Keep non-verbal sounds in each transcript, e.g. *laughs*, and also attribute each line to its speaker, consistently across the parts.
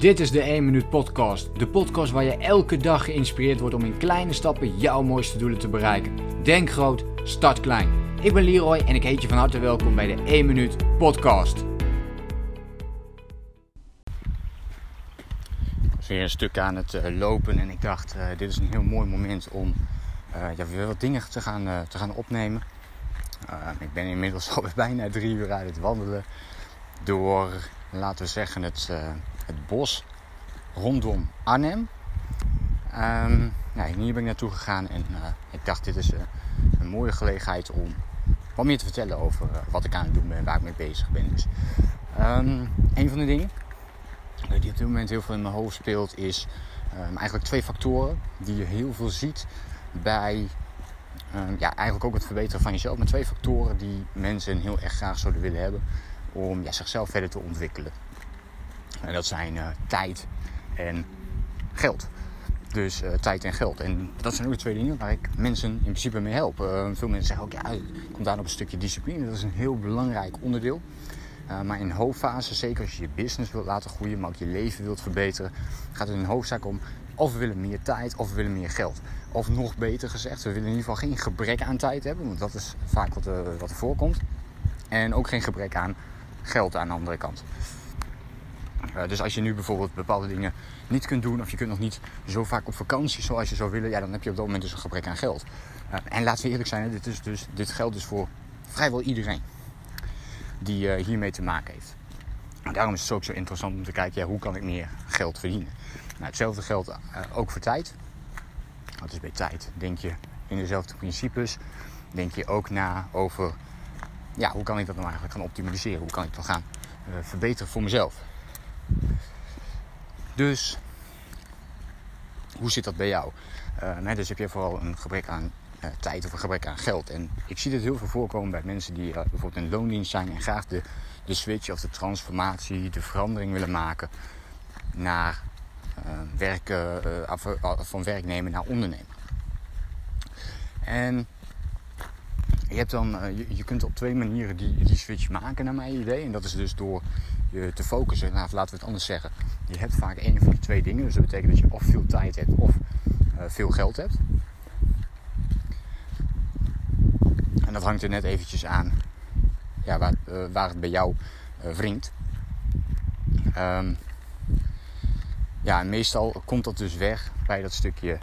Speaker 1: Dit is de 1 Minuut Podcast. De podcast waar je elke dag geïnspireerd wordt om in kleine stappen jouw mooiste doelen te bereiken. Denk groot, start klein. Ik ben Leroy en ik heet je van harte welkom bij de 1 Minuut Podcast.
Speaker 2: Ik was weer een stuk aan het uh, lopen en ik dacht, uh, dit is een heel mooi moment om uh, ja, weer wat dingen te gaan, te gaan opnemen. ik ben inmiddels *laughs* alweer bijna drie uur uit het wandelen door, laten we zeggen, het, het bos rondom Arnhem. Um, nou, hier ben ik naartoe gegaan en ik dacht, dit is een mooie gelegenheid om wat meer te vertellen over wat ik aan het doen ben en waar ik mee bezig ben. Dus, um, een van de dingen die op dit moment heel veel in mijn hoofd speelt, is um, eigenlijk twee factoren die je heel veel ziet bij ja, eigenlijk ook het verbeteren van jezelf. Maar twee factoren die mensen heel erg graag zouden willen hebben om ja, zichzelf verder te ontwikkelen. En dat zijn uh, tijd en geld. Dus uh, tijd en geld. En dat zijn ook de twee dingen waar ik mensen in principe mee help. Uh, veel mensen zeggen ook, ja, komt daar op een stukje discipline. Dat is een heel belangrijk onderdeel. Maar in hoofdfase, zeker als je je business wilt laten groeien, maar ook je leven wilt verbeteren, gaat het in hoofdzaak om of we willen meer tijd of we willen meer geld. Of nog beter gezegd, we willen in ieder geval geen gebrek aan tijd hebben, want dat is vaak wat, wat er voorkomt. En ook geen gebrek aan geld aan de andere kant. Uh, dus als je nu bijvoorbeeld bepaalde dingen niet kunt doen, of je kunt nog niet zo vaak op vakantie zoals je zou willen, ja, dan heb je op dat moment dus een gebrek aan geld. en laten we eerlijk zijn, dit, is dus, dit geldt dus voor vrijwel iedereen die uh, hiermee te maken heeft. En daarom is het ook zo interessant om te kijken, ja, hoe kan ik meer geld verdienen? Nou, hetzelfde geldt ook voor tijd. Wat is bij tijd? Denk je in dezelfde principes? Denk je ook na over, ja, hoe kan ik dat nou eigenlijk gaan optimaliseren? Hoe kan ik dat gaan uh, verbeteren voor mezelf? Dus, hoe zit dat bij jou? nee, dus heb je vooral een gebrek aan uh, tijd of een gebrek aan geld. En ik zie dit heel veel voorkomen bij mensen die bijvoorbeeld in loondienst zijn en graag de, de switch of de transformatie, de verandering willen maken naar werken, af, van werknemer naar ondernemer. En je, hebt dan, je, je, kunt op twee manieren die, die switch maken naar mijn idee. En dat is dus door je te focussen. Nou, laten we het anders zeggen. Je hebt vaak één van die twee dingen. Dus dat betekent dat je of veel tijd hebt of veel geld hebt. En dat hangt er net eventjes aan ja, waar, uh, waar het bij jou uh, wringt. Um, ja, meestal komt dat dus weg bij dat stukje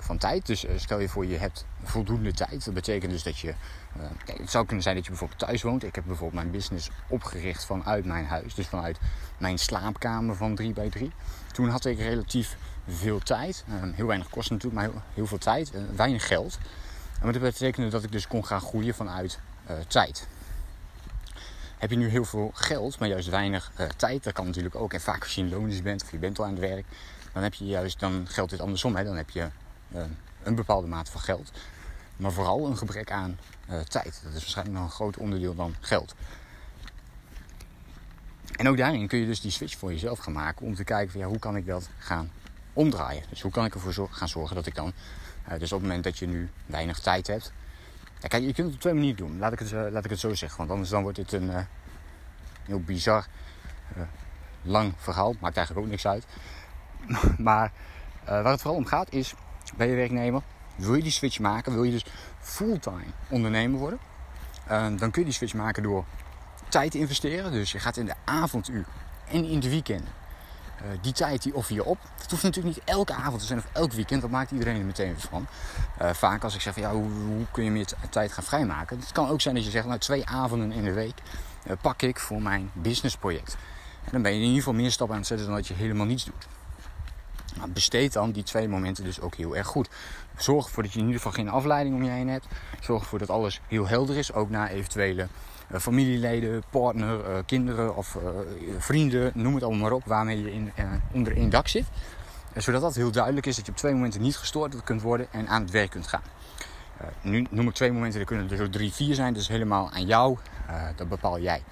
Speaker 2: van tijd. Dus stel je voor je hebt voldoende tijd. Dat betekent dus dat je... Kijk, het zou kunnen zijn dat je bijvoorbeeld thuis woont. Ik heb bijvoorbeeld mijn business opgericht vanuit mijn huis. Dus vanuit mijn slaapkamer van 3 bij 3 Toen had ik relatief veel tijd. Heel weinig kosten natuurlijk, maar heel, veel tijd. weinig geld. En dat betekende dat ik dus kon gaan groeien vanuit tijd. Heb je nu heel veel geld, maar juist weinig tijd, dat kan natuurlijk ook. En vaak als je in loondienst bent of je bent al aan het werk, dan, heb je juist, dan geldt dit andersom. Dan heb je een bepaalde mate van geld, maar vooral een gebrek aan tijd. Dat is waarschijnlijk nog een groot onderdeel dan geld. En ook daarin kun je dus die switch voor jezelf gaan maken om te kijken van, ja, hoe kan ik dat gaan omdraaien. Dus hoe kan ik ervoor gaan zorgen dat ik dan uh, dus op het moment dat je nu weinig tijd hebt. Ja, kijk, je kunt het op twee manieren doen. Laat ik het, laat ik het zo zeggen. Want anders dan wordt het een heel bizar lang verhaal. Maakt eigenlijk ook niks uit. *laughs* maar waar het vooral om gaat is, ben je werknemer, wil je die switch maken, wil je dus fulltime ondernemer worden, dan kun je die switch maken door tijd te investeren. Dus je gaat in de avonduur en in de weekenden uh, die tijd die offer je op. Het hoeft natuurlijk niet elke avond te zijn of elk weekend. Dat maakt iedereen er meteen van. Uh, vaak als ik zeg van ja, hoe, hoe, kun je meer tijd gaan vrijmaken. Het kan ook zijn dat je zegt nou twee avonden in de week pak ik voor mijn businessproject. En dan ben je in ieder geval meer stappen aan het zetten dan dat je helemaal niets doet. Nou, besteed dan die twee momenten dus ook heel erg goed. Zorg ervoor dat je in ieder geval geen afleiding om je heen hebt. Zorg ervoor dat alles heel helder is. Ook na eventuele uh, familieleden, partner, uh, kinderen of uh, vrienden, noem het allemaal maar op, waarmee je in, onder één dak zit. zodat dat heel duidelijk is dat je op twee momenten niet gestoord kunt worden en aan het werk kunt gaan. nu noem ik twee momenten, er kunnen er zo drie, vier zijn, dus helemaal aan jou. dat bepaal jij.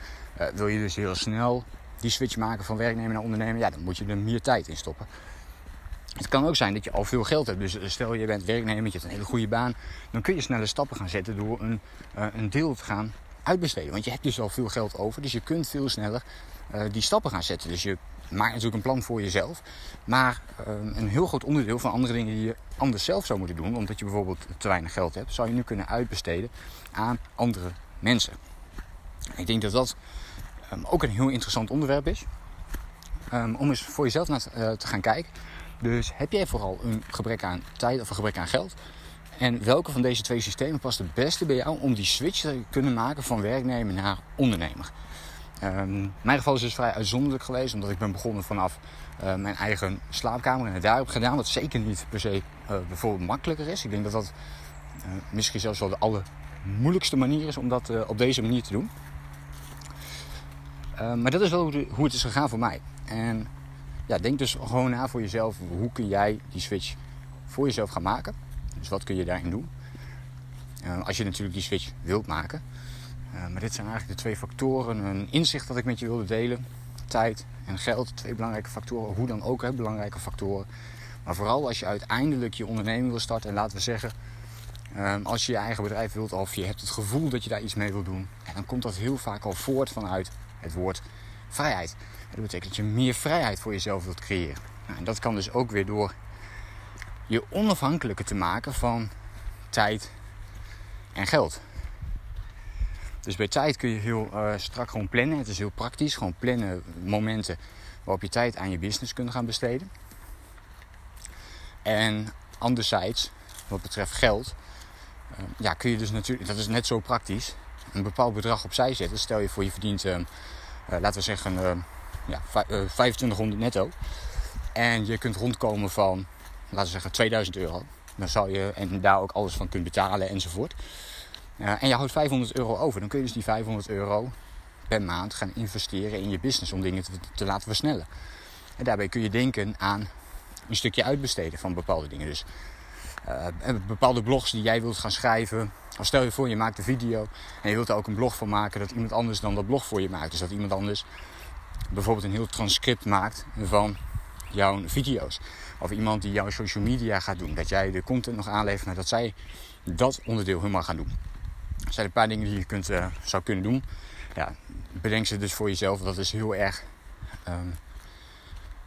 Speaker 2: wil je dus heel snel die switch maken van werknemer naar ondernemer, ja, dan moet je er meer tijd in stoppen. Het kan ook zijn dat je al veel geld hebt. Dus stel je bent werknemer, je hebt een hele goede baan. Dan kun je snelle stappen gaan zetten door een, uh, een deel te gaan uitbesteden. Want je hebt dus al veel geld over. Dus je kunt veel sneller uh, die stappen gaan zetten. Dus je maak natuurlijk een plan voor jezelf. Maar een heel groot onderdeel van andere dingen die je anders zelf zou moeten doen, omdat je bijvoorbeeld te weinig geld hebt, zou je nu kunnen uitbesteden aan andere mensen. Ik denk dat dat ehm, ook een heel interessant onderwerp is. Ehm, om eens voor jezelf naar te gaan kijken. Dus heb jij vooral een gebrek aan tijd of een gebrek aan geld? En welke van deze twee systemen past het beste bij jou om die switch te kunnen maken van werknemer naar ondernemer? Um, mijn geval is dus vrij uitzonderlijk geweest, omdat ik ben begonnen vanaf uh, mijn eigen slaapkamer en het daar heb gedaan. Wat zeker niet per se uh, bijvoorbeeld makkelijker is. Ik denk dat dat uh, misschien zelfs wel de allermoeilijkste manier is om dat op deze manier te doen. maar dat is wel hoe, hoe, het is gegaan voor mij. En ja, denk dus gewoon na voor jezelf. Hoe kun jij die switch voor jezelf gaan maken? Dus wat kun je daarin doen? als je natuurlijk die switch wilt maken. Uh, maar dit zijn eigenlijk de twee factoren. Een inzicht dat ik met je wilde delen. Tijd en geld, twee belangrijke factoren. Hoe dan ook, belangrijke factoren. Maar vooral als je uiteindelijk je onderneming wil starten. En laten we zeggen, uh, als je je eigen bedrijf wilt of je hebt het gevoel dat je daar iets mee wilt doen. Dan komt dat heel vaak al voort vanuit het woord vrijheid. Dat betekent dat je meer vrijheid voor jezelf wilt creëren. Nou, en dat kan dus ook weer door je onafhankelijker te maken van tijd en geld. Dus bij tijd kun je heel uh, strak gewoon plannen. Het is heel praktisch. Gewoon plannen momenten waarop je tijd aan je business kunt gaan besteden. En anderzijds, wat betreft geld, uh, ja, kun je dus natuurlijk, dat is net zo praktisch, een bepaald bedrag opzij zetten. Stel je voor je verdient, uh, laten we zeggen, ja, 2500 netto. En je kunt rondkomen van, laten we zeggen, 2000 euro. Dan zou je en daar ook alles van kunnen betalen enzovoort. En je houdt 500 euro over. Dan kun je dus die 500 euro per maand gaan investeren in je business om dingen te, te, laten versnellen. En daarbij kun je denken aan een stukje uitbesteden van bepaalde dingen. Dus bepaalde blogs die jij wilt gaan schrijven. Stel je voor, je maakt een video en je wilt er ook een blog van maken dat iemand anders dan dat blog voor je maakt. Dus dat iemand anders bijvoorbeeld een heel transcript maakt van jouw video's. Of iemand die jouw social media gaat doen. Dat jij de content nog aanlevert, maar dat zij dat onderdeel helemaal gaan doen. Er zijn een paar dingen die je kunt, uh, zou kunnen doen. Ja, bedenk ze dus voor jezelf. Dat is heel erg um,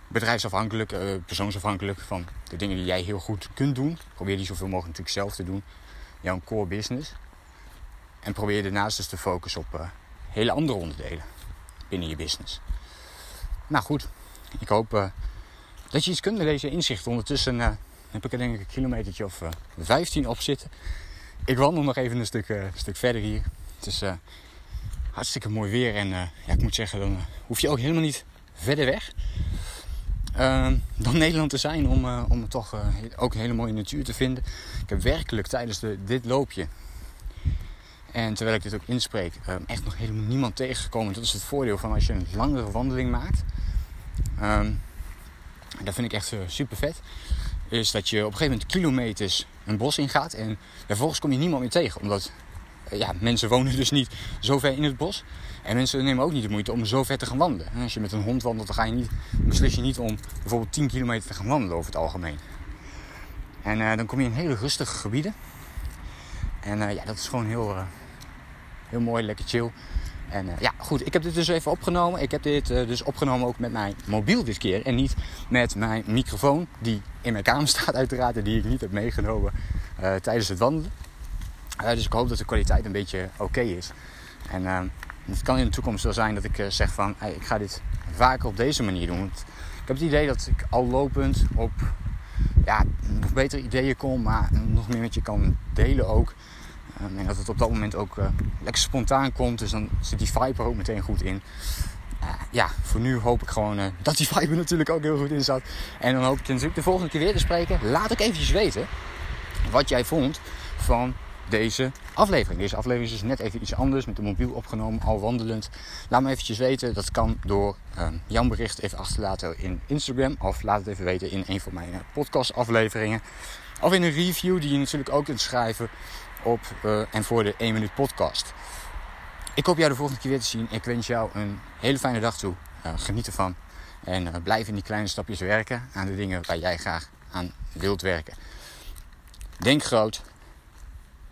Speaker 2: bedrijfsafhankelijk, uh, persoonsafhankelijk van de dingen die jij heel goed kunt doen. Probeer die zoveel mogelijk natuurlijk zelf te doen. Jouw core business. En probeer daarnaast dus te focussen op uh, hele andere onderdelen binnen je business. Nou goed, ik hoop dat je iets kunt met deze inzicht. Ondertussen heb ik er denk ik een kilometertje of 15 op zitten ik wandel nog even een stuk, stuk verder hier. Het is hartstikke mooi weer. En ja, ik moet zeggen, dan hoef je ook helemaal niet verder weg ehm, dan *laughs* Nederland te zijn om, om toch ook een hele mooie natuur te vinden. Ik heb werkelijk tijdens de, dit loopje en terwijl ik dit ook inspreek, echt nog helemaal niemand tegengekomen. Dat is het voordeel van als je een langere wandeling maakt. Um, dat vind ik echt super vet is dat je op een gegeven moment kilometers een bos ingaat. En vervolgens kom je niemand meer tegen. Omdat eh, ja, mensen wonen dus niet zo ver in het bos. En mensen nemen ook niet de moeite om zo ver te gaan wandelen. En als je met een hond wandelt, dan ga je niet, beslis je niet om bijvoorbeeld 10 kilometer te gaan wandelen over het algemeen. En uh, dan kom je in hele rustige gebieden. En uh, ja, dat is gewoon heel, heel mooi, lekker chill. En ja, goed, ik heb dit dus even opgenomen. Ik heb dit dus opgenomen ook met mijn mobiel dit keer. En niet met mijn microfoon, die in mijn kamer *laughs* staat uiteraard. En die ik niet heb meegenomen tijdens het wandelen. Dus ik hoop dat de kwaliteit een beetje oké is. En het kan in de toekomst wel zijn dat ik zeg van... Ik ga dit vaker op deze manier doen. Ik heb het idee dat ik al lopend op ja, nog betere ideeën kom. Maar nog meer met je kan delen ook. Um, en dat het op dat moment ook uh, lekker spontaan komt. Dus dan zit die vibe er ook meteen goed in. Ja, voor nu hoop ik gewoon dat die vibe er natuurlijk ook heel goed in zat. En dan hoop ik natuurlijk de volgende keer weer te spreken. Laat ook eventjes weten wat jij vond van deze aflevering. Deze aflevering is dus net even iets anders met de mobiel opgenomen, al wandelend. Laat me eventjes weten. Dat kan door uh, jouw bericht even achter te laten in Instagram. Of laat het even weten in een van mijn podcast afleveringen. Of in een review die je natuurlijk ook kunt schrijven op uh, en voor de 1 minuut podcast. Ik hoop jou de volgende keer weer te zien. Ik wens jou een hele fijne dag toe. Uh, geniet ervan. En blijf in die kleine stapjes werken aan de dingen waar jij graag aan wilt werken. Denk groot.